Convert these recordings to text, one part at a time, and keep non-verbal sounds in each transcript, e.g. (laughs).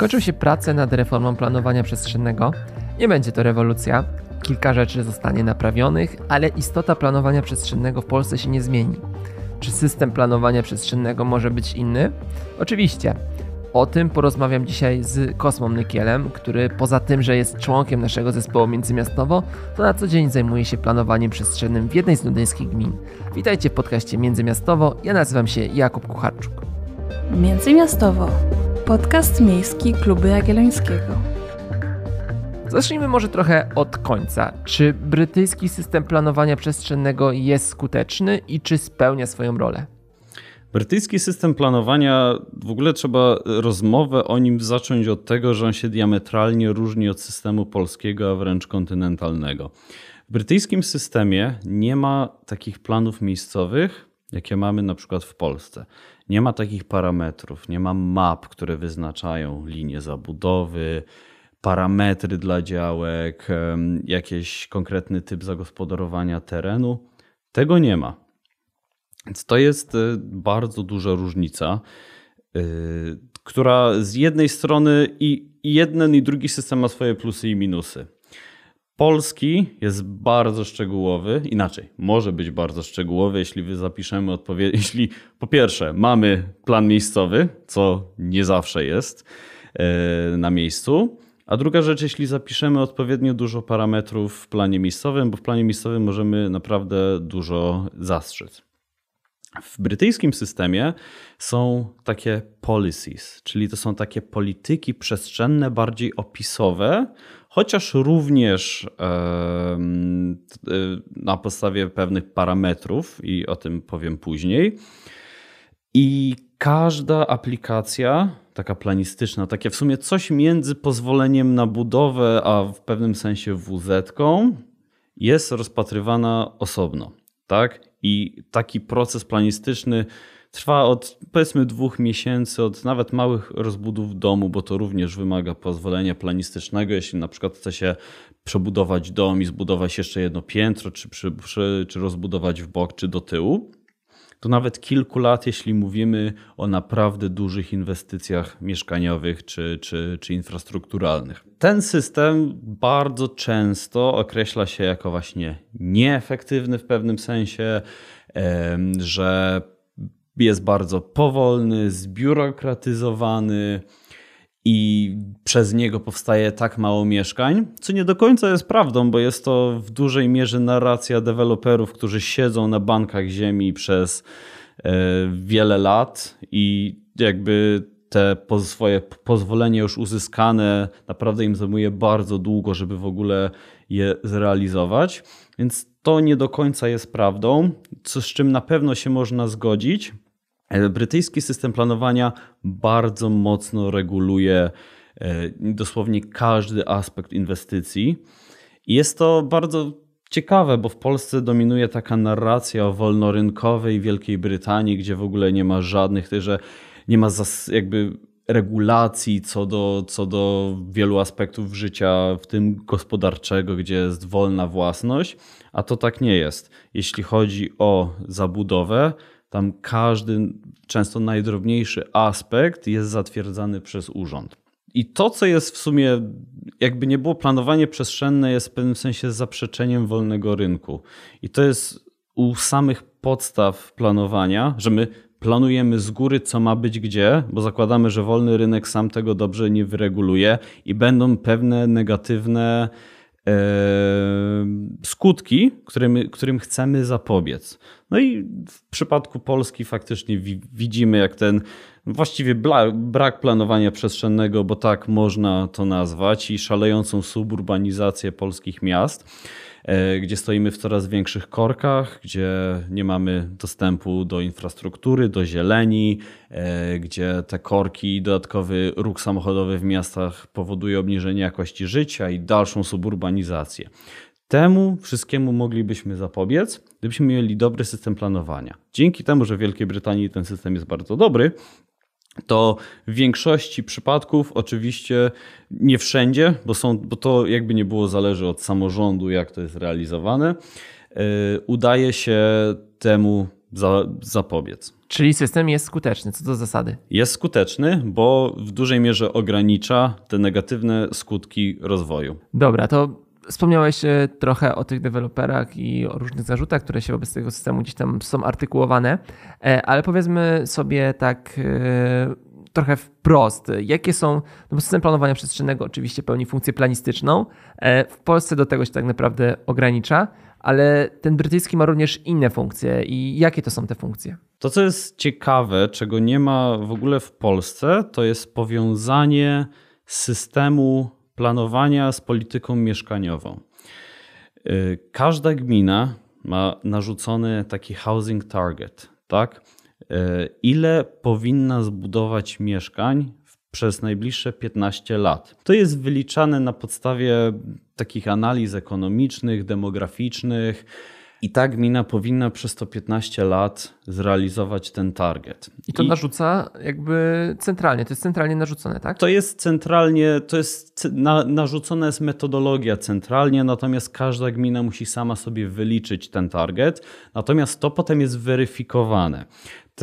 Kończą się prace nad reformą planowania przestrzennego. Nie będzie to rewolucja. Kilka rzeczy zostanie naprawionych, ale istota planowania przestrzennego w Polsce się nie zmieni. Czy system planowania przestrzennego może być inny? Oczywiście. O tym porozmawiam dzisiaj z Kosmą Nykielem, który poza tym, że jest członkiem naszego zespołu Międzymiastowo, to na co dzień zajmuje się planowaniem przestrzennym w jednej z londyńskich gmin. Witajcie w podcaście Międzymiastowo, ja nazywam się Jakub Kucharczuk. Międzymiastowo. Podcast miejski Kluby Jagiellońskiego. Zacznijmy może trochę od końca. Czy brytyjski system planowania przestrzennego jest skuteczny i czy spełnia swoją rolę? Brytyjski system planowania, w ogóle trzeba rozmowę o nim zacząć od tego, że on się diametralnie różni od systemu polskiego, a wręcz kontynentalnego. W brytyjskim systemie nie ma takich planów miejscowych, jakie mamy na przykład w Polsce. Nie ma takich parametrów, nie ma map, które wyznaczają linie zabudowy, parametry dla działek, jakiś konkretny typ zagospodarowania terenu. Tego nie ma. Więc to jest e, bardzo duża różnica, e, która z jednej strony i jeden i drugi system ma swoje plusy i minusy. Polski jest bardzo szczegółowy, inaczej, może być bardzo szczegółowy, jeśli zapiszemy odpowiedź. (laughs) Jeśli po pierwsze mamy plan miejscowy, co nie zawsze jest e, na miejscu, a druga rzecz, jeśli zapiszemy odpowiednio dużo parametrów w planie miejscowym, bo w planie miejscowym możemy naprawdę dużo zastrzec. W brytyjskim systemie są takie policies, czyli to są takie polityki przestrzenne, bardziej opisowe, chociaż również na podstawie pewnych parametrów, i o tym powiem później. I każda aplikacja, taka planistyczna, takie w sumie coś między pozwoleniem na budowę, a w pewnym sensie WZ, jest rozpatrywana osobno. Tak? I taki proces planistyczny trwa od powiedzmy dwóch miesięcy, od nawet małych rozbudów domu, bo to również wymaga pozwolenia planistycznego. Jeśli na przykład chce się przebudować dom i zbudować jeszcze jedno piętro, czy, przy, przy, czy rozbudować w bok, czy do tyłu, to nawet kilku lat, jeśli mówimy o naprawdę dużych inwestycjach mieszkaniowych czy, czy, czy infrastrukturalnych. Ten system bardzo często określa się jako właśnie nieefektywny w pewnym sensie, że jest bardzo powolny, zbiurokratyzowany i przez niego powstaje tak mało mieszkań, co nie do końca jest prawdą, bo jest to w dużej mierze narracja deweloperów, którzy siedzą na bankach ziemi przez e, wiele lat i jakby te swoje pozwolenie już uzyskane naprawdę im zajmuje bardzo długo, żeby w ogóle je zrealizować. Więc to nie do końca jest prawdą, co z czym na pewno się można zgodzić. E, brytyjski system planowania bardzo mocno reguluje e, dosłownie każdy aspekt inwestycji. I jest to bardzo ciekawe, bo w Polsce dominuje taka narracja o wolnorynkowej Wielkiej Brytanii, gdzie w ogóle nie ma żadnych, że nie ma jakby regulacji co do, co do wielu aspektów życia, w tym gospodarczego, gdzie jest wolna własność, a to tak nie jest. Jeśli chodzi o zabudowę, tam każdy, często najdrobniejszy aspekt jest zatwierdzany przez urząd. I to, co jest w sumie, jakby nie było planowanie przestrzenne, jest w pewnym sensie zaprzeczeniem wolnego rynku. I to jest u samych podstaw planowania, że my planujemy z góry, co ma być gdzie, bo zakładamy, że wolny rynek sam tego dobrze nie wyreguluje i będą pewne negatywne skutki, którym, którym chcemy zapobiec. No i w przypadku Polski faktycznie widzimy, jak ten właściwie brak planowania przestrzennego, bo tak można to nazwać, i szalejącą suburbanizację polskich miast E, gdzie stoimy w coraz większych korkach, gdzie nie mamy dostępu do infrastruktury, do zieleni, e, gdzie te korki i dodatkowy ruch samochodowy w miastach powoduje obniżenie jakości życia i dalszą suburbanizację. Temu wszystkiemu moglibyśmy zapobiec, gdybyśmy mieli dobry system planowania. Dzięki temu, że w Wielkiej Brytanii ten system jest bardzo dobry, to w większości przypadków, oczywiście nie wszędzie, bo, są, bo to jakby nie było zależy od samorządu, jak to jest realizowane, yy, udaje się temu za, zapobiec. Czyli system jest skuteczny, co do zasady. Jest skuteczny, bo w dużej mierze ogranicza te negatywne skutki rozwoju. Dobra, to wspomniałeś e, trochę o tych deweloperach i o różnych zarzutach, które się wobec tego systemu gdzieś tam są artykułowane, e, ale powiedzmy sobie tak e, trochę wprost, jakie są, no bo system planowania przestrzennego oczywiście pełni funkcję planistyczną, w Polsce do tego się tak naprawdę ogranicza, ale ten brytyjski ma również inne funkcje i jakie to są te funkcje? To, co jest ciekawe, czego nie ma w ogóle w Polsce, to jest powiązanie systemu planowania z polityką mieszkaniową. Y, każda gmina ma narzucony taki housing target, tak? Y, ile powinna zbudować mieszkań przez najbliższe 15 lat. To jest wyliczane na podstawie takich analiz ekonomicznych, demograficznych i ta gmina powinna przez to 15 lat zrealizować ten target. I to I narzuca jakby centralnie, to jest centralnie narzucone, tak? To jest centralnie, to jest na, narzucona jest metodologia centralnie, natomiast każda gmina musi sama sobie wyliczyć ten target, natomiast to potem jest weryfikowane.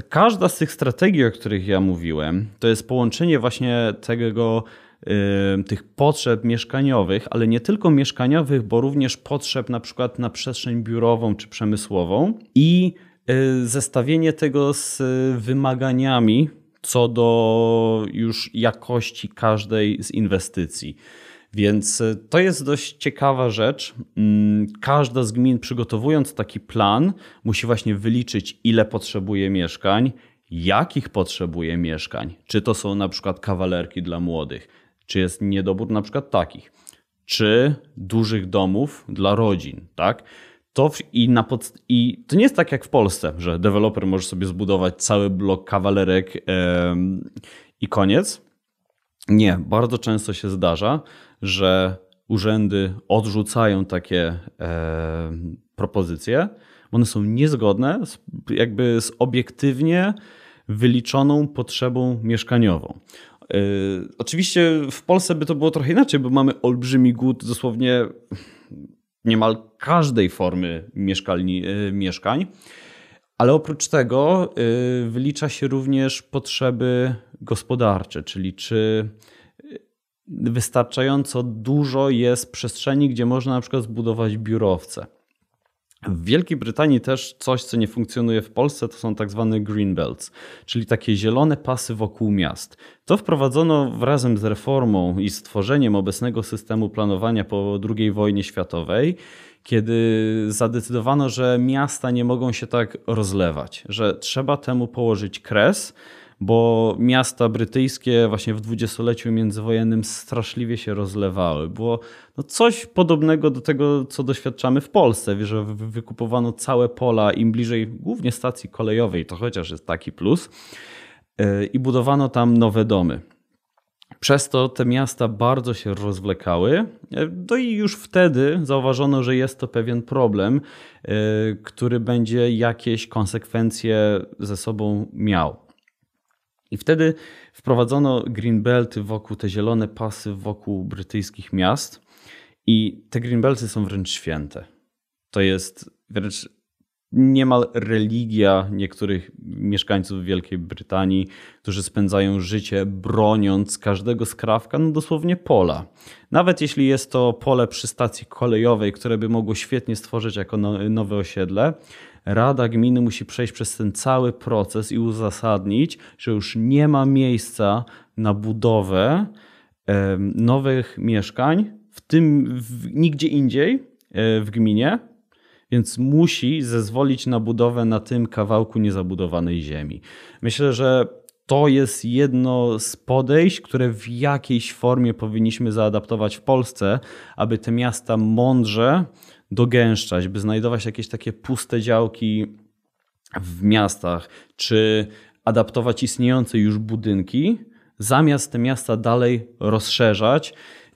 Każda z tych strategii, o których ja mówiłem, to jest połączenie właśnie tego tych potrzeb mieszkaniowych, ale nie tylko mieszkaniowych, bo również potrzeb na przykład na przestrzeń biurową czy przemysłową i y, zestawienie tego z wymaganiami co do już jakości każdej z inwestycji. Więc y, to jest dość ciekawa rzecz. Mm, każda z gmin, przygotowując taki plan, musi właśnie wyliczyć, ile potrzebuje mieszkań, jakich potrzebuje mieszkań. Czy to są na przykład kawalerki dla młodych, czy jest niedobór na przykład takich, czy dużych domów dla rodzin, tak? To i, na pod, I to nie jest tak jak w Polsce, że deweloper może sobie zbudować cały blok kawalerek yy, i koniec. Nie, bardzo często się zdarza, że urzędy odrzucają takie propozycje, bo one są niezgodne z, jakby z obiektywnie wyliczoną potrzebą mieszkaniową. Yy, oczywiście w Polsce by to było trochę inaczej, bo mamy olbrzymi głód dosłownie niemal każdej formy mieszkalni, yy, mieszkań. Ale oprócz tego yy, wylicza się również potrzeby gospodarcze, czyli czy wystarczająco dużo jest przestrzeni, gdzie można na przykład zbudować biurowce. W Wielkiej Brytanii też coś, co nie funkcjonuje w Polsce, to są tak zwane green belts, czyli takie zielone pasy wokół miast. To wprowadzono razem z reformą i stworzeniem obecnego systemu planowania po II wojnie światowej, kiedy zadecydowano, że miasta nie mogą się tak rozlewać, że trzeba temu położyć kres bo miasta brytyjskie właśnie w dwudziestoleciu międzywojennym straszliwie się rozlewały. Było no coś podobnego do tego, co doświadczamy w Polsce, że wykupowano całe pola im bliżej głównie stacji kolejowej, to chociaż jest taki plus, e, i budowano tam nowe domy. Przez to te miasta bardzo się rozwlekały. E, no i już wtedy zauważono, że jest to pewien problem, e, który będzie jakieś konsekwencje ze sobą miał. I wtedy wprowadzono greenbelty wokół, te zielone pasy wokół brytyjskich miast. I te greenbelty są wręcz święte. To jest wręcz niemal religia niektórych mieszkańców Wielkiej Brytanii, którzy spędzają życie broniąc każdego skrawka, no dosłownie pola. Nawet jeśli jest to pole przy stacji kolejowej, które by mogło świetnie stworzyć jako no, nowe osiedle, Rada Gminy musi przejść przez ten cały proces i uzasadnić, że już nie ma miejsca na budowę nowych mieszkań, w tym w, nigdzie indziej e, w gminie, więc musi zezwolić na budowę na tym kawałku niezabudowanej ziemi. Myślę, że to jest jedno z podejść, które w jakiejś formie powinniśmy zaadaptować w Polsce, aby te miasta mądrze dogęszczać, by znajdować jakieś takie puste działki w miastach, czy adaptować istniejące już budynki, zamiast te miasta dalej rozszerzać,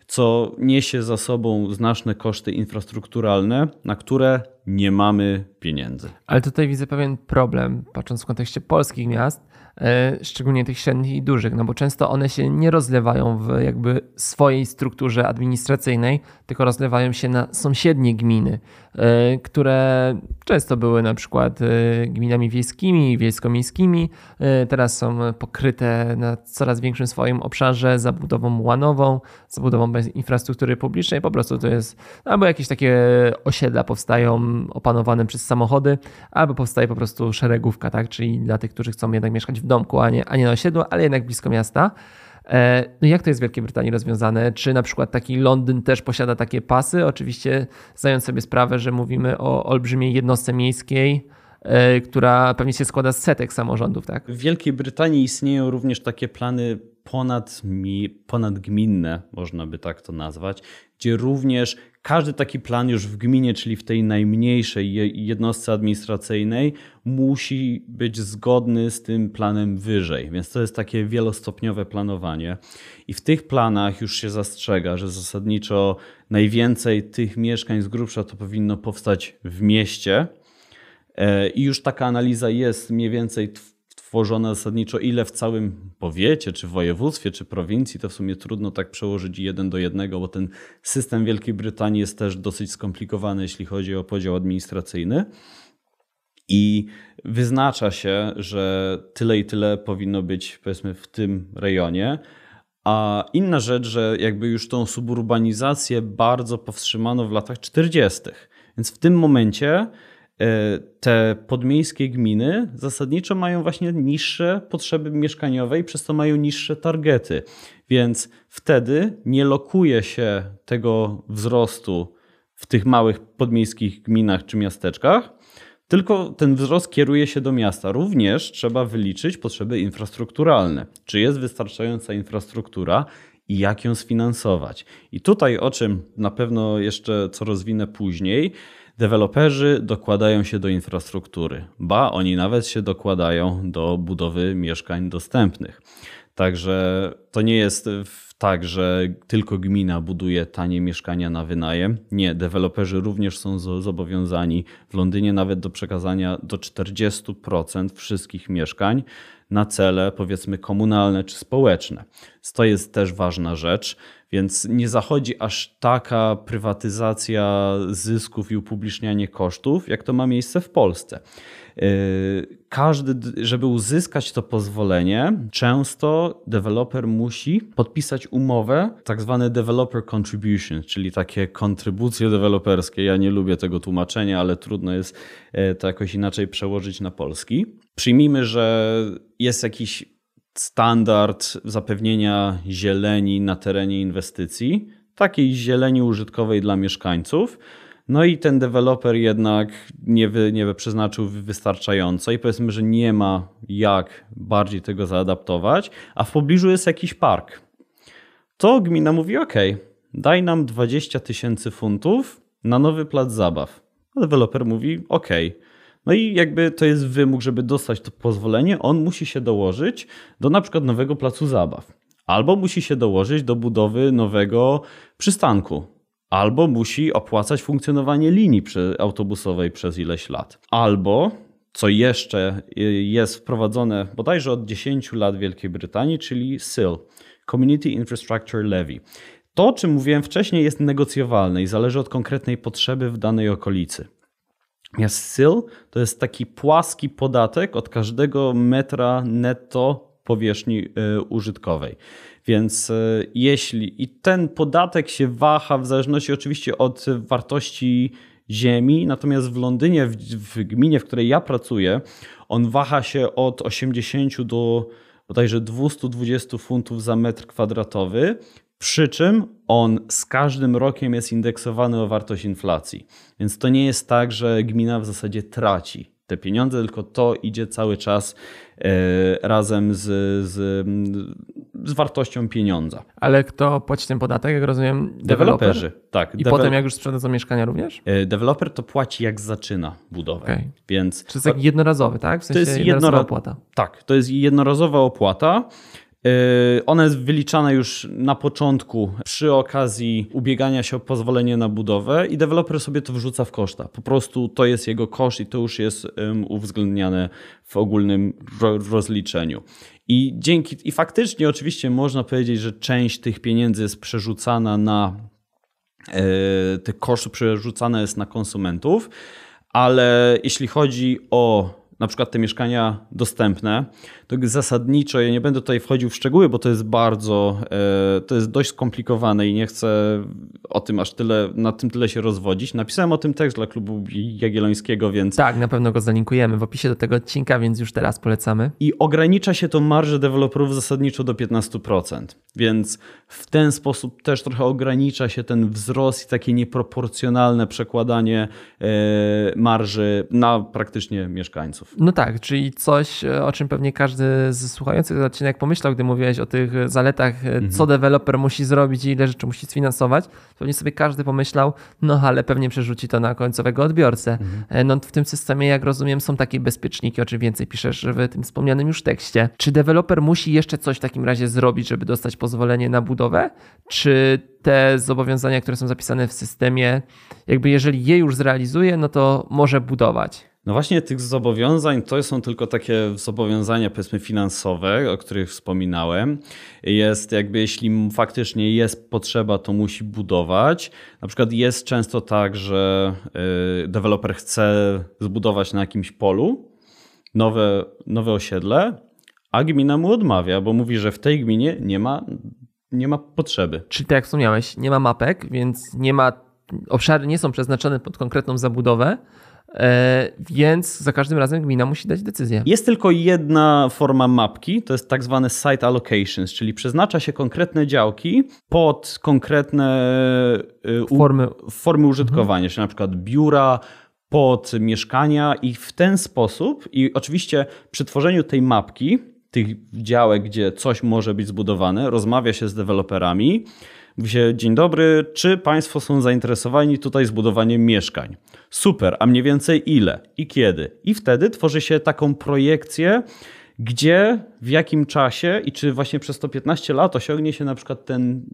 co niesie za sobą znaczne koszty infrastrukturalne, na które nie mamy pieniędzy. Ale tutaj widzę pewien problem, patrząc w kontekście polskich miast, e, szczególnie tych średnich i dużych, no bo często one się nie rozlewają w jakby swojej strukturze administracyjnej, tylko rozlewają się na sąsiednie gminy, e, które często były na przykład e, gminami wiejskimi, wiejsko-miejskimi, teraz są pokryte na coraz większym swoim obszarze zabudową łanową, zabudową bez infrastruktury publicznej, po prostu to jest albo jakieś takie osiedla powstają opanowane przez samochody, albo powstaje po prostu szeregówka, tak? czyli dla tych, którzy chcą jednak mieszkać w domku, a nie, a nie na osiedlu, ale jednak blisko miasta. E, no jak to jest w Wielkiej Brytanii rozwiązane? Czy na przykład taki Londyn też posiada takie pasy? Oczywiście zdając sobie sprawę, że mówimy o olbrzymiej jednostce miejskiej, e, która pewnie się składa z setek samorządów, tak? W Wielkiej Brytanii istnieją również takie plany ponad, ponadgminne, można by tak to nazwać, gdzie również każdy taki plan już w gminie, czyli w tej najmniejszej jednostce administracyjnej, musi być zgodny z tym planem wyżej. Więc to jest takie wielostopniowe planowanie. I w tych planach już się zastrzega, że zasadniczo najwięcej tych mieszkań z grubsza to powinno powstać w mieście. E, I już taka analiza jest mniej więcej tworzone zasadniczo ile w całym powiecie, czy województwie, czy prowincji, to w sumie trudno tak przełożyć jeden do jednego, bo ten system Wielkiej Brytanii jest też dosyć skomplikowany, jeśli chodzi o podział administracyjny. I wyznacza się, że tyle i tyle powinno być, powiedzmy, w tym rejonie. A inna rzecz, że jakby już tą suburbanizację bardzo powstrzymano w latach 40. Więc w tym momencie te podmiejskie gminy zasadniczo mają właśnie niższe potrzeby mieszkaniowe i przez to mają niższe targety. Więc wtedy nie lokuje się tego wzrostu w tych małych podmiejskich gminach czy miasteczkach, tylko ten wzrost kieruje się do miasta. Również trzeba wyliczyć potrzeby infrastrukturalne. Czy jest wystarczająca infrastruktura i jak ją sfinansować? I tutaj, o czym na pewno jeszcze co rozwinę później, Deweloperzy dokładają się do infrastruktury, ba, oni nawet się dokładają do budowy mieszkań dostępnych. Także to nie jest tak, że tylko gmina buduje tanie mieszkania na wynajem. Nie, deweloperzy również są zobowiązani w Londynie nawet do przekazania do 40% wszystkich mieszkań na cele powiedzmy komunalne czy społeczne. To jest też ważna rzecz. Więc nie zachodzi aż taka prywatyzacja zysków i upublicznianie kosztów, jak to ma miejsce w Polsce. Yy, każdy, żeby uzyskać to pozwolenie, często deweloper musi podpisać umowę, tak zwane developer contribution, czyli takie kontrybucje deweloperskie. Ja nie lubię tego tłumaczenia, ale trudno jest e, to jakoś inaczej przełożyć na polski. Przyjmijmy, że jest jakiś standard zapewnienia zieleni na terenie inwestycji, takiej zieleni użytkowej dla mieszkańców. No i ten deweloper jednak nie, wy, nie przeznaczył wystarczająco i powiedzmy, że nie ma jak bardziej tego zaadaptować, a w pobliżu jest jakiś park. To gmina mówi: OK, daj nam 20 tysięcy funtów na nowy plac zabaw. A deweloper mówi: OK, no i jakby to jest wymóg, żeby dostać to pozwolenie, on musi się dołożyć do na przykład nowego placu zabaw. Albo musi się dołożyć do budowy nowego przystanku. Albo musi opłacać funkcjonowanie linii autobusowej przez ileś lat. Albo co jeszcze jest wprowadzone bodajże od 10 lat w Wielkiej Brytanii, czyli SIL, Community Infrastructure Levy. To, o czym mówiłem wcześniej, jest negocjowalne i zależy od konkretnej potrzeby w danej okolicy. Natomiast SIL to jest taki płaski podatek od każdego metra netto powierzchni e, użytkowej. Więc e, jeśli i ten podatek się waha w zależności oczywiście od wartości ziemi, natomiast w Londynie, w, w gminie, w której ja pracuję, on waha się od 80 do bodajże 220 funtów za metr kwadratowy, przy czym on z każdym rokiem jest indeksowany o wartość inflacji. Więc to nie jest tak, że gmina w zasadzie traci te pieniądze, tylko to idzie cały czas e, razem z, z, z, wartością pieniądza. Ale kto płaci ten podatek, jak rozumiem? Deweloperzy, tak. I potem jak już sprzedadzą mieszkania również? E, deweloper to płaci jak zaczyna budowę. Okay. Więc, Czy to jest jednorazowy, tak? W sensie to jest jednorazowa opłata. Tak, to jest jednorazowa opłata. Yy, ona jest wyliczana już na początku przy okazji ubiegania się o pozwolenie na budowę i deweloper sobie to wrzuca w koszta. Po prostu to jest jego koszt i to już jest uwzględniane w ogólnym rozliczeniu. I dzięki i faktycznie oczywiście można powiedzieć, że część tych pieniędzy jest przerzucana na yy, te koszty przerzucane jest na konsumentów, ale jeśli chodzi o na przykład te mieszkania dostępne, zasadniczo, ja nie będę tutaj wchodził w szczegóły, bo to jest bardzo, e, to jest dość skomplikowane i nie chcę o tym aż tyle, na tym tyle się rozwodzić. Napisałem o tym tekst dla klubu Jagiellońskiego, więc... Tak, na pewno go zalinkujemy w opisie do tego odcinka, więc już teraz polecamy. I ogranicza się to marżę deweloperów zasadniczo do 15%, więc w ten sposób też trochę ogranicza się ten wzrost i takie nieproporcjonalne przekładanie e, marży na praktycznie mieszkańców. No tak, czyli coś, o czym pewnie każdy każdy z słuchających odcinek pomyślał, gdy mówiłeś o tych zaletach, e, mhm. co deweloper musi zrobić i ile rzeczy musi sfinansować, pewnie sobie każdy pomyślał, no ale pewnie przerzuci to na końcowego odbiorcę. Mhm. E, no w tym systemie, jak rozumiem, są takie bezpieczniki, o czym więcej piszesz w tym wspomnianym już tekście. Czy deweloper musi jeszcze coś w takim razie zrobić, żeby dostać pozwolenie na budowę? Czy te zobowiązania, które są zapisane w systemie, jakby jeżeli je już zrealizuje, no to może budować? No właśnie tych zobowiązań to są tylko takie zobowiązania powiedzmy finansowe, o których wspominałem. Jest jakby jeśli faktycznie jest potrzeba, to musi budować. Na przykład jest często tak, że y, deweloper chce zbudować na jakimś polu nowe, nowe osiedle, a gmina mu odmawia, bo mówi, że w tej gminie nie ma, nie ma potrzeby. Czyli tak jak wspomniałeś, nie ma mapek, więc nie ma obszary nie są przeznaczone pod konkretną zabudowę, więc za każdym razem gmina musi dać decyzję. Jest tylko jedna forma mapki, to jest tak zwane site allocations, czyli przeznacza się konkretne działki pod konkretne y, formy, formy użytkowania, mhm. czyli na przykład biura, pod mieszkania i w ten sposób, i oczywiście przy tworzeniu tej mapki, tych działek, gdzie coś może być zbudowane, rozmawia się z deweloperami, mówi się, dzień dobry, czy Państwo są zainteresowani tutaj zbudowaniem mieszkań? Super, a mniej więcej ile i kiedy? I wtedy tworzy się taką projekcję, gdzie, w jakim czasie i czy właśnie przez 115 lat osiągnie się na przykład ten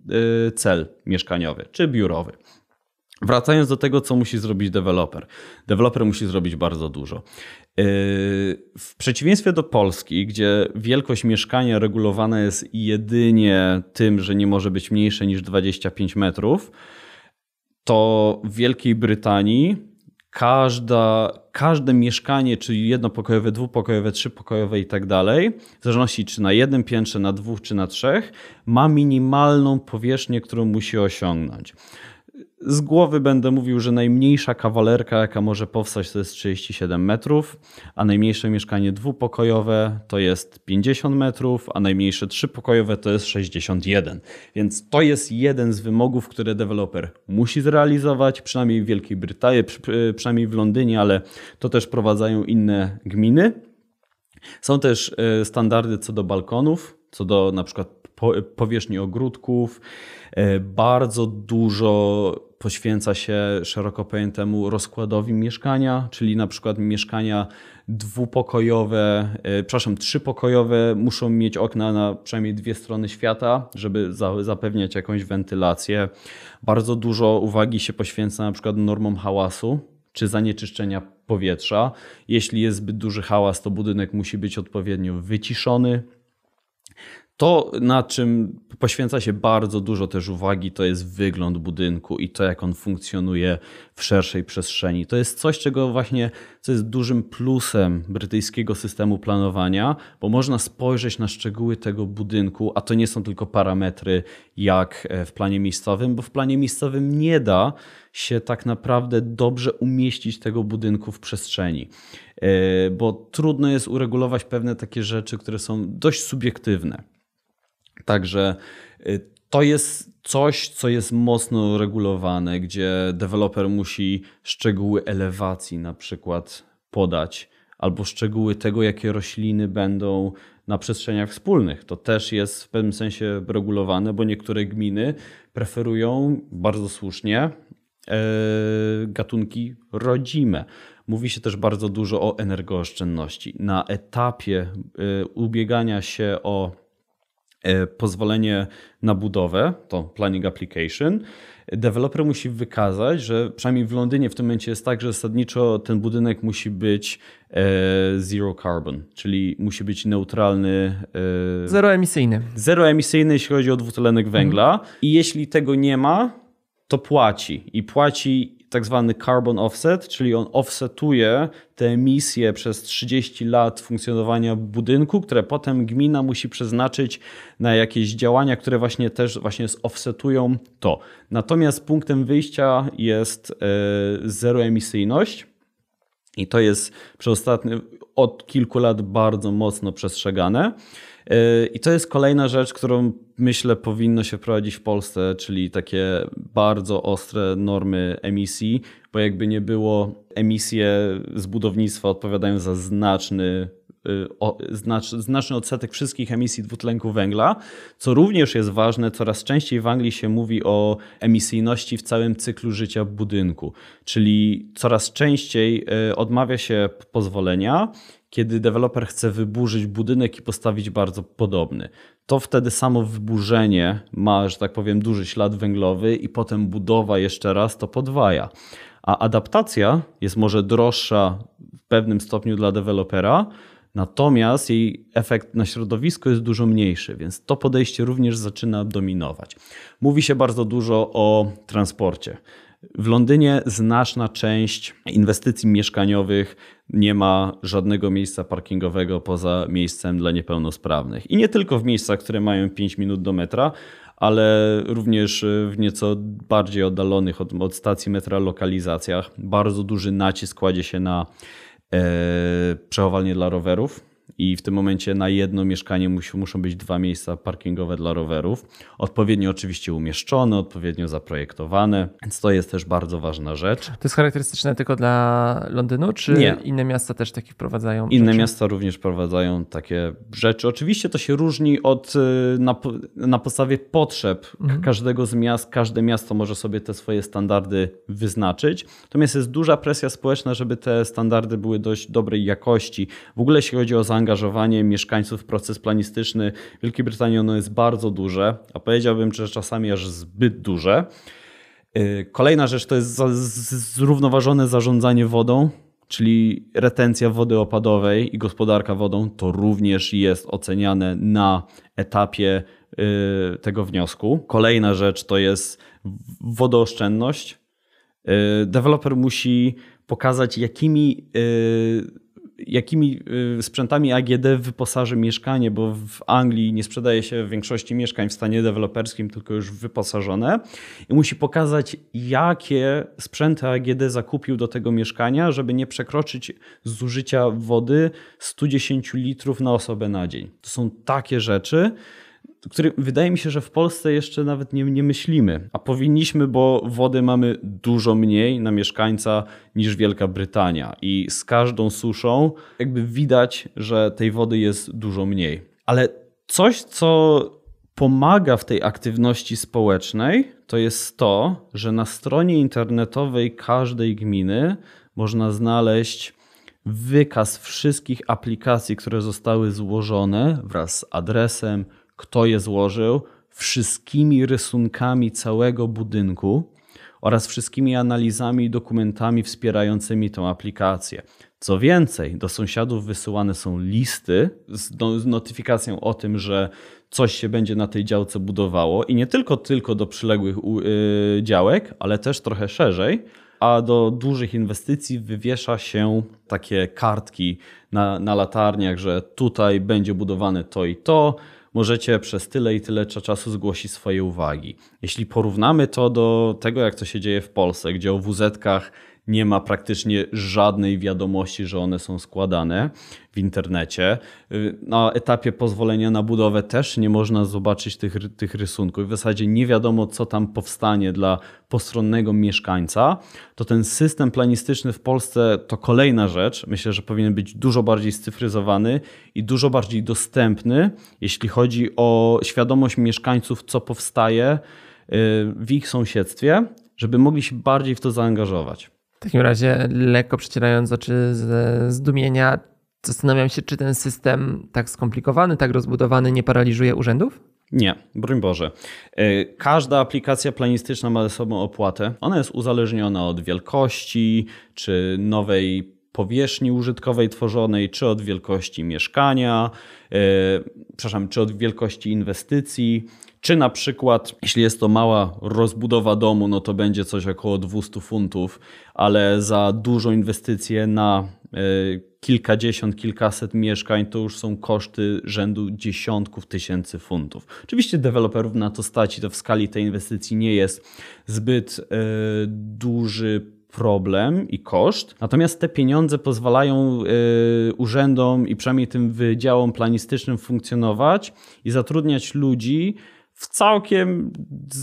y, cel mieszkaniowy czy biurowy. Wracając do tego, co musi zrobić deweloper. Deweloper musi zrobić bardzo dużo. Y, w przeciwieństwie do Polski, gdzie wielkość mieszkania regulowana jest jedynie tym, że nie może być mniejsze niż 25 metrów, to w Wielkiej Brytanii każda, każde mieszkanie, czy jednopokojowe, dwupokojowe, trzypokojowe i tak dalej, w zależności czy na jednym piętrze, na dwóch czy na trzech, ma minimalną powierzchnię, którą musi osiągnąć. Z głowy będę mówił, że najmniejsza kawalerka, jaka może powstać, to jest 37 metrów, a najmniejsze mieszkanie dwupokojowe to jest 50 metrów, a najmniejsze trzypokojowe to jest 61. Więc to jest jeden z wymogów, które deweloper musi zrealizować, przynajmniej w Wielkiej Brytanii, przynajmniej w Londynie, ale to też prowadzają inne gminy. Są też e, standardy co do balkonów, co do na przykład powierzchni ogródków. E, bardzo dużo poświęca się szeroko pojętemu rozkładowi mieszkania, czyli na przykład mieszkania dwupokojowe, e, przepraszam, trzypokojowe muszą mieć okna na przynajmniej dwie strony świata, żeby zapewniać jakąś wentylację. Bardzo dużo uwagi się poświęca na przykład normom hałasu czy zanieczyszczenia powietrza. Jeśli jest zbyt duży hałas, to budynek musi być odpowiednio wyciszony. To, na czym poświęca się bardzo dużo też uwagi, to jest wygląd budynku i to, jak on funkcjonuje w szerszej przestrzeni. To jest coś, czego właśnie, co jest dużym plusem brytyjskiego systemu planowania, bo można spojrzeć na szczegóły tego budynku, a to nie są tylko parametry jak e, w planie miejscowym, bo w planie miejscowym nie da się tak naprawdę dobrze umieścić tego budynku w przestrzeni, e, bo trudno jest uregulować pewne takie rzeczy, które są dość subiektywne. Także y, to jest coś, co jest mocno regulowane, gdzie deweloper musi szczegóły elewacji na przykład podać, albo szczegóły tego, jakie rośliny będą na przestrzeniach wspólnych. To też jest w pewnym sensie regulowane, bo niektóre gminy preferują bardzo słusznie e, gatunki rodzime. Mówi się też bardzo dużo o energooszczędności. Na etapie e, ubiegania się o pozwolenie na budowę, to planning application, deweloper musi wykazać, że przynajmniej w Londynie w tym momencie jest tak, że zasadniczo ten budynek musi być e, zero carbon, czyli musi być neutralny. E, Zeroemisyjny. Zeroemisyjny, jeśli chodzi o dwutlenek węgla. Mhm. I jeśli tego nie ma, to płaci. I płaci tak zwany carbon offset, czyli on offsetuje te emisje przez 30 lat funkcjonowania budynku, które potem gmina musi przeznaczyć na jakieś działania, które właśnie też właśnie offsetują to. Natomiast punktem wyjścia jest e, zeroemisyjność. I to jest przez ostatnie od kilku lat bardzo mocno przestrzegane. E, I to jest kolejna rzecz, którą myślę powinno się wprowadzić w Polsce, czyli takie bardzo ostre normy emisji, bo jakby nie było, emisje z budownictwa odpowiadają za znaczny y, znaczny odsetek wszystkich emisji dwutlenku węgla, co również jest ważne, coraz częściej w Anglii się mówi o emisyjności w całym cyklu życia budynku, czyli coraz częściej y, odmawia się pozwolenia kiedy deweloper chce wyburzyć budynek i postawić bardzo podobny. To wtedy samo wyburzenie ma, że tak powiem, duży ślad węglowy i potem budowa jeszcze raz to podwaja. A adaptacja jest może droższa w pewnym stopniu dla dewelopera, natomiast jej efekt na środowisko jest dużo mniejszy, więc to podejście również zaczyna dominować. Mówi się bardzo dużo o transporcie. W Londynie znaczna część inwestycji mieszkaniowych nie ma żadnego miejsca parkingowego poza miejscem dla niepełnosprawnych. I nie tylko w miejscach, które mają 5 minut do metra, ale również w nieco bardziej oddalonych od, od stacji metra lokalizacjach. Bardzo duży nacisk kładzie się na e, przechowalnie dla rowerów i w tym momencie na jedno mieszkanie musi, muszą być dwa miejsca parkingowe dla rowerów. Odpowiednio oczywiście umieszczone, odpowiednio zaprojektowane, więc to jest też bardzo ważna rzecz. To jest charakterystyczne tylko dla Londynu, czy Nie. inne miasta też takie wprowadzają? Inne rzeczy? miasta również wprowadzają takie rzeczy. Oczywiście to się różni od, y, na, na podstawie potrzeb mhm. każdego z miast. Każde miasto może sobie te swoje standardy wyznaczyć. Natomiast jest duża presja społeczna, żeby te standardy były dość dobrej jakości. W ogóle jeśli chodzi o zaangażowanie mieszkańców w proces planistyczny Wielkiej Brytanii ono jest bardzo duże, a powiedziałbym, że czasami aż zbyt duże. Y, kolejna rzecz to jest zrównoważone zarządzanie wodą, czyli retencja wody opadowej i gospodarka wodą, to również jest oceniane na etapie y, tego wniosku. Kolejna rzecz to jest wodooszczędność. Y, deweloper musi pokazać, jakimi jakimi y, sprzętami AGD wyposaży mieszkanie, bo w Anglii nie sprzedaje się większości mieszkań w stanie deweloperskim, tylko już wyposażone. I musi pokazać, jakie sprzęty AGD zakupił do tego mieszkania, żeby nie przekroczyć zużycia wody 110 litrów na osobę na dzień. To są takie rzeczy, który wydaje mi się, że w Polsce jeszcze nawet nie, nie myślimy, a powinniśmy, bo wody mamy dużo mniej na mieszkańca niż Wielka Brytania i z każdą suszą jakby widać, że tej wody jest dużo mniej. Ale coś, co pomaga w tej aktywności społecznej, to jest to, że na stronie internetowej każdej gminy można znaleźć wykaz wszystkich aplikacji, które zostały złożone wraz z adresem, kto je złożył, wszystkimi rysunkami całego budynku oraz wszystkimi analizami i dokumentami wspierającymi tę aplikację. Co więcej, do sąsiadów wysyłane są listy z, no, z notyfikacją o tym, że coś się będzie na tej działce budowało i nie tylko tylko do przyległych yy, działek, ale też trochę szerzej, a do dużych inwestycji wywiesza się takie kartki na, na latarniach, że tutaj będzie budowane to i to, możecie przez tyle i tyle czasu zgłosić swoje uwagi. Jeśli porównamy to do tego, jak to się dzieje w Polsce, gdzie o WZ-kach nie ma praktycznie żadnej wiadomości, że one są składane w internecie. Na etapie pozwolenia na budowę też nie można zobaczyć tych, tych rysunków. W zasadzie nie wiadomo, co tam powstanie dla postronnego mieszkańca. To ten system planistyczny w Polsce to kolejna rzecz. Myślę, że powinien być dużo bardziej scyfryzowany i dużo bardziej dostępny, jeśli chodzi o świadomość mieszkańców, co powstaje y, w ich sąsiedztwie, żeby mogli się bardziej w to zaangażować. Takim razie, lekko przecierając oczy ze zdumienia, zastanawiam się, czy ten system tak skomplikowany, tak rozbudowany nie paraliżuje urzędów? Nie, broń Boże. E, każda aplikacja planistyczna ma ze sobą opłatę. Ona jest uzależniona od wielkości, czy nowej powierzchni użytkowej tworzonej, czy od wielkości mieszkania, yy, przepraszam, czy od wielkości inwestycji, czy na przykład, jeśli jest to mała rozbudowa domu, no to będzie coś około 200 funtów, ale za dużą inwestycję na yy, kilkadziesiąt, kilkaset mieszkań to już są koszty rzędu dziesiątków tysięcy funtów. Oczywiście deweloperów na to stać i to w skali tej inwestycji nie jest zbyt yy, duży problem i koszt, natomiast te pieniądze pozwalają y, urzędom i przynajmniej tym wydziałom planistycznym funkcjonować i zatrudniać ludzi w całkiem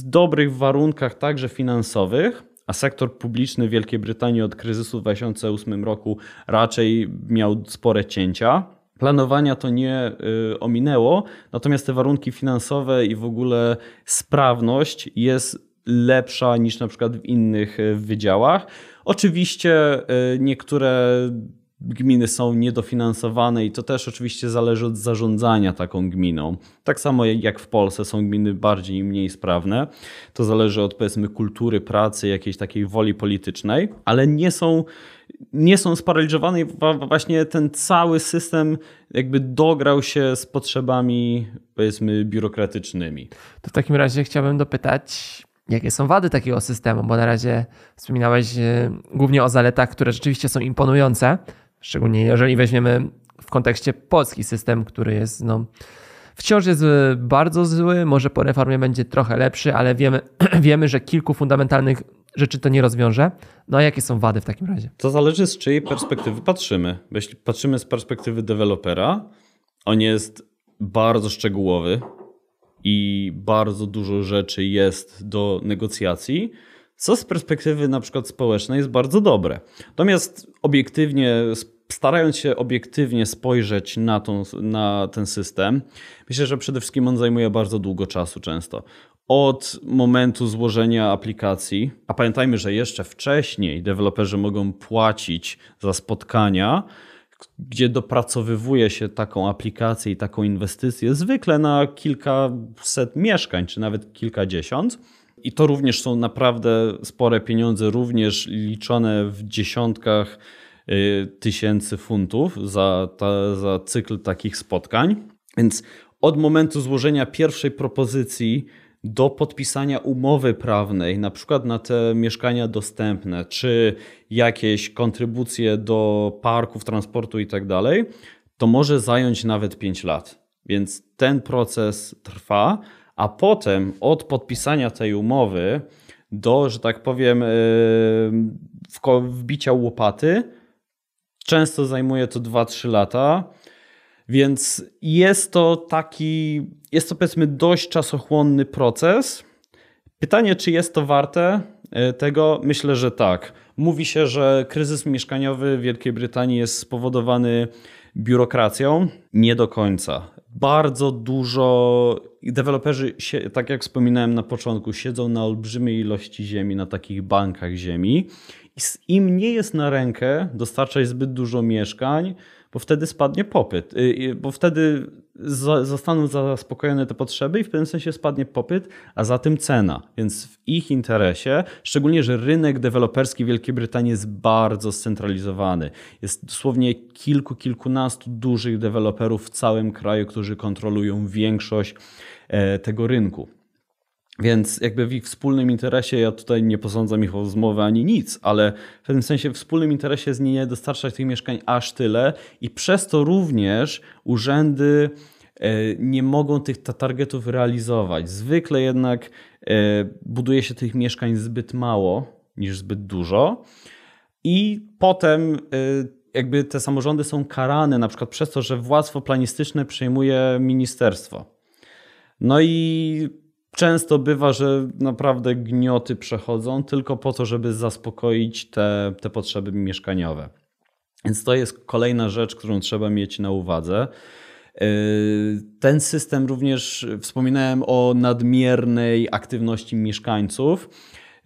dobrych warunkach, także finansowych. A sektor publiczny Wielkiej Brytanii od kryzysu w 2008 roku raczej miał spore cięcia. Planowania to nie y, ominęło, natomiast te warunki finansowe i w ogóle sprawność jest lepsza niż na przykład w innych e, wydziałach. Oczywiście e, niektóre gminy są niedofinansowane i to też oczywiście zależy od zarządzania taką gminą. Tak samo jak w Polsce są gminy bardziej i mniej sprawne. To zależy od powiedzmy kultury pracy, jakiejś takiej woli politycznej, ale nie są nie są sparaliżowane i właśnie ten cały system jakby dograł się z potrzebami powiedzmy biurokratycznymi. To w takim razie chciałbym dopytać, jakie są wady takiego systemu, bo na razie wspominałeś e, głównie o zaletach, które rzeczywiście są imponujące, szczególnie jeżeli weźmiemy w kontekście polski system, który jest no, wciąż jest e, bardzo zły, może po reformie będzie trochę lepszy, ale wiemy, (clears throat) wiemy, że kilku fundamentalnych rzeczy to nie rozwiąże. No a jakie są wady w takim razie? To zależy z czyjej perspektywy patrzymy. Jeśli patrzymy z perspektywy dewelopera, on jest bardzo szczegółowy, i bardzo dużo rzeczy jest do negocjacji, co z perspektywy na przykład społecznej jest bardzo dobre. Natomiast obiektywnie, starając się obiektywnie spojrzeć na, tą, na ten system, myślę, że przede wszystkim on zajmuje bardzo długo czasu często. Od momentu złożenia aplikacji, a pamiętajmy, że jeszcze wcześniej deweloperzy mogą płacić za spotkania, gdzie dopracowywuje się taką aplikację i taką inwestycję, zwykle na kilkaset mieszkań, czy nawet kilkadziesiąt. I to również są naprawdę spore pieniądze, również liczone w dziesiątkach y, tysięcy funtów za, ta, za cykl takich spotkań. Więc od momentu złożenia pierwszej propozycji do podpisania umowy prawnej, na przykład na te mieszkania dostępne, czy jakieś kontrybucje do parków, transportu i tak dalej, to może zająć nawet 5 lat. Więc ten proces trwa, a potem od podpisania tej umowy do, że tak powiem, yy, wbicia łopaty, często zajmuje to 2-3 lata. Więc jest to taki, jest to powiedzmy dość czasochłonny proces. Pytanie, czy jest to warte e, tego? Myślę, że tak. Mówi się, że kryzys mieszkaniowy w Wielkiej Brytanii jest spowodowany biurokracją. Nie do końca. Bardzo dużo deweloperzy, tak jak wspominałem na początku, siedzą na olbrzymiej ilości ziemi, na takich bankach ziemi. I im nie jest na rękę dostarczać zbyt dużo mieszkań, bo wtedy spadnie popyt, y, bo wtedy zostaną zaspokojone te potrzeby i w pewnym sensie spadnie popyt, a za tym cena. Więc w ich interesie, szczególnie, że rynek deweloperski Wielkiej Brytanii jest bardzo scentralizowany. Jest dosłownie kilku, kilkunastu dużych deweloperów w całym kraju, którzy kontrolują większość e, tego rynku. Więc jakby w ich wspólnym interesie, ja tutaj nie posądzam ich o zmowę ani nic, ale w pewnym sensie w wspólnym interesie jest nie dostarczać tych mieszkań aż tyle i przez to również urzędy e, nie mogą tych targetów realizować. Zwykle jednak e, buduje się tych mieszkań zbyt mało niż zbyt dużo i potem e, jakby te samorządy są karane na przykład przez to, że władztwo planistyczne przejmuje ministerstwo. No i Często bywa, że naprawdę gnioty przechodzą tylko po to, żeby zaspokoić te, te potrzeby mieszkaniowe. Więc to jest kolejna rzecz, którą trzeba mieć na uwadze. Yy, ten system również, wspominałem o nadmiernej aktywności mieszkańców.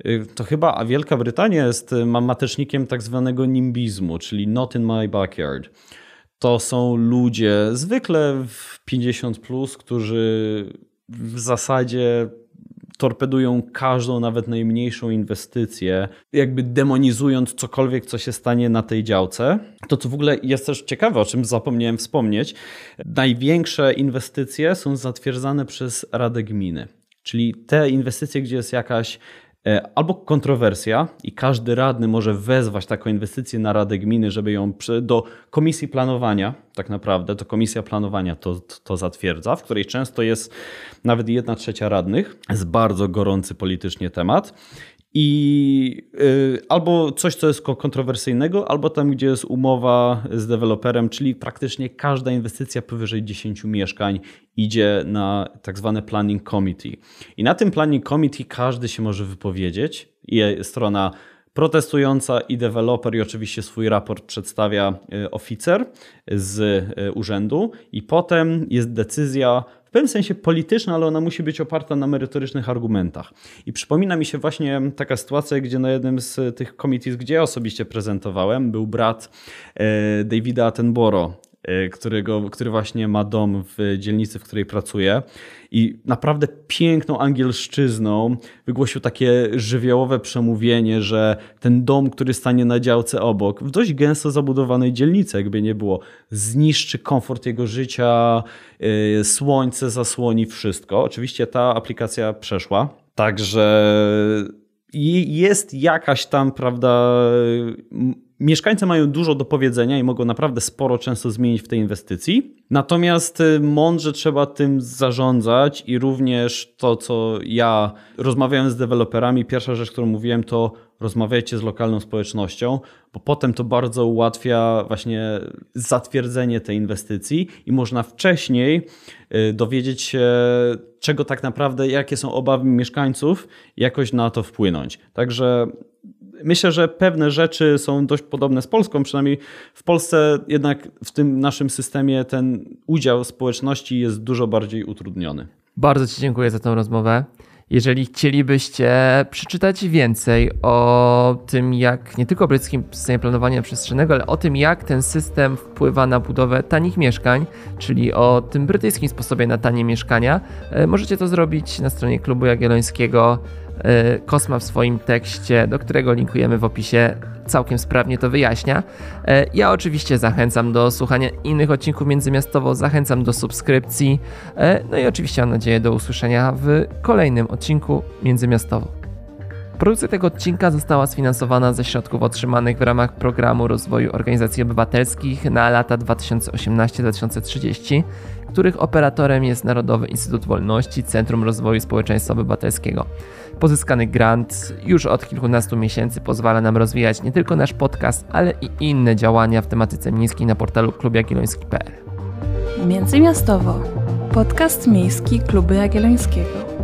Yy, to chyba Wielka Brytania jest matecznikiem tak zwanego nimbizmu, czyli not in my backyard. To są ludzie zwykle w 50, plus, którzy w zasadzie torpedują każdą, nawet najmniejszą inwestycję, jakby demonizując cokolwiek, co się stanie na tej działce. To, co w ogóle jest też ciekawe, o czym zapomniałem wspomnieć, największe inwestycje są zatwierdzane przez Radę Gminy. Czyli te inwestycje, gdzie jest jakaś albo kontrowersja i każdy radny może wezwać taką inwestycję na Radę Gminy, żeby ją do komisji planowania, tak naprawdę, to komisja planowania to, to zatwierdza, w której często jest nawet jedna trzecia radnych. Jest bardzo gorący politycznie temat i y, albo coś, co jest kontrowersyjnego, albo tam, gdzie jest umowa z deweloperem, czyli praktycznie każda inwestycja powyżej 10 mieszkań idzie na tak zwane planning committee. I na tym planning committee każdy się może wypowiedzieć. I strona protestująca i deweloper i oczywiście swój raport przedstawia y, oficer z y, urzędu i potem jest decyzja pewnym sensie polityczna, ale ona musi być oparta na merytorycznych argumentach. I przypomina mi się właśnie taka sytuacja, gdzie na jednym z tych committees, gdzie ja osobiście prezentowałem, był brat e, Davida Attenborough, którego, który właśnie ma dom w dzielnicy, w której pracuje i naprawdę piękną angielszczyzną wygłosił takie żywiołowe przemówienie, że ten dom, który stanie na działce obok, w dość gęsto zabudowanej dzielnicy, jakby nie było, zniszczy komfort jego życia, yy, słońce zasłoni wszystko. Oczywiście ta aplikacja przeszła, także jest jakaś tam, prawda, Mieszkańcy mają dużo do powiedzenia i mogą naprawdę sporo często zmienić w tej inwestycji. Natomiast y, mądrze trzeba tym zarządzać i również to, co ja rozmawiałem z deweloperami, pierwsza rzecz, którą mówiłem, to rozmawiajcie z lokalną społecznością, bo potem to bardzo ułatwia właśnie zatwierdzenie tej inwestycji i można wcześniej y, dowiedzieć się, czego tak naprawdę, jakie są obawy mieszkańców, jakoś na to wpłynąć. Także myślę, że pewne rzeczy są dość podobne z Polską, przynajmniej w Polsce jednak w tym naszym systemie ten udział społeczności jest dużo bardziej utrudniony. Bardzo Ci dziękuję za tę rozmowę. Jeżeli chcielibyście przeczytać więcej o tym, jak nie tylko o brytyjskim systemie planowania przestrzennego, ale o tym, jak ten system wpływa na budowę tanich mieszkań, czyli o tym brytyjskim sposobie na tanie mieszkania, e, możecie to zrobić na stronie Klubu Jagiellońskiego Kosma w swoim tekście, do którego linkujemy w opisie, całkiem sprawnie to wyjaśnia. E, ja oczywiście zachęcam do słuchania innych odcinków międzymiastowo, zachęcam do subskrypcji, e, no i oczywiście mam nadzieję do usłyszenia w kolejnym odcinku międzymiastowo. Produkcja tego odcinka została sfinansowana ze środków otrzymanych w ramach programu rozwoju organizacji obywatelskich na lata 2018-2030, których operatorem jest Narodowy Instytut Wolności Centrum Rozwoju Społeczeństwa Obywatelskiego. Pozyskany grant już od kilkunastu miesięcy pozwala nam rozwijać nie tylko nasz podcast, ale i inne działania w tematyce miejskiej na portalu klubjagielloński.pl. Międzymiastowo. Podcast miejski Kluby Jagiellońskiego.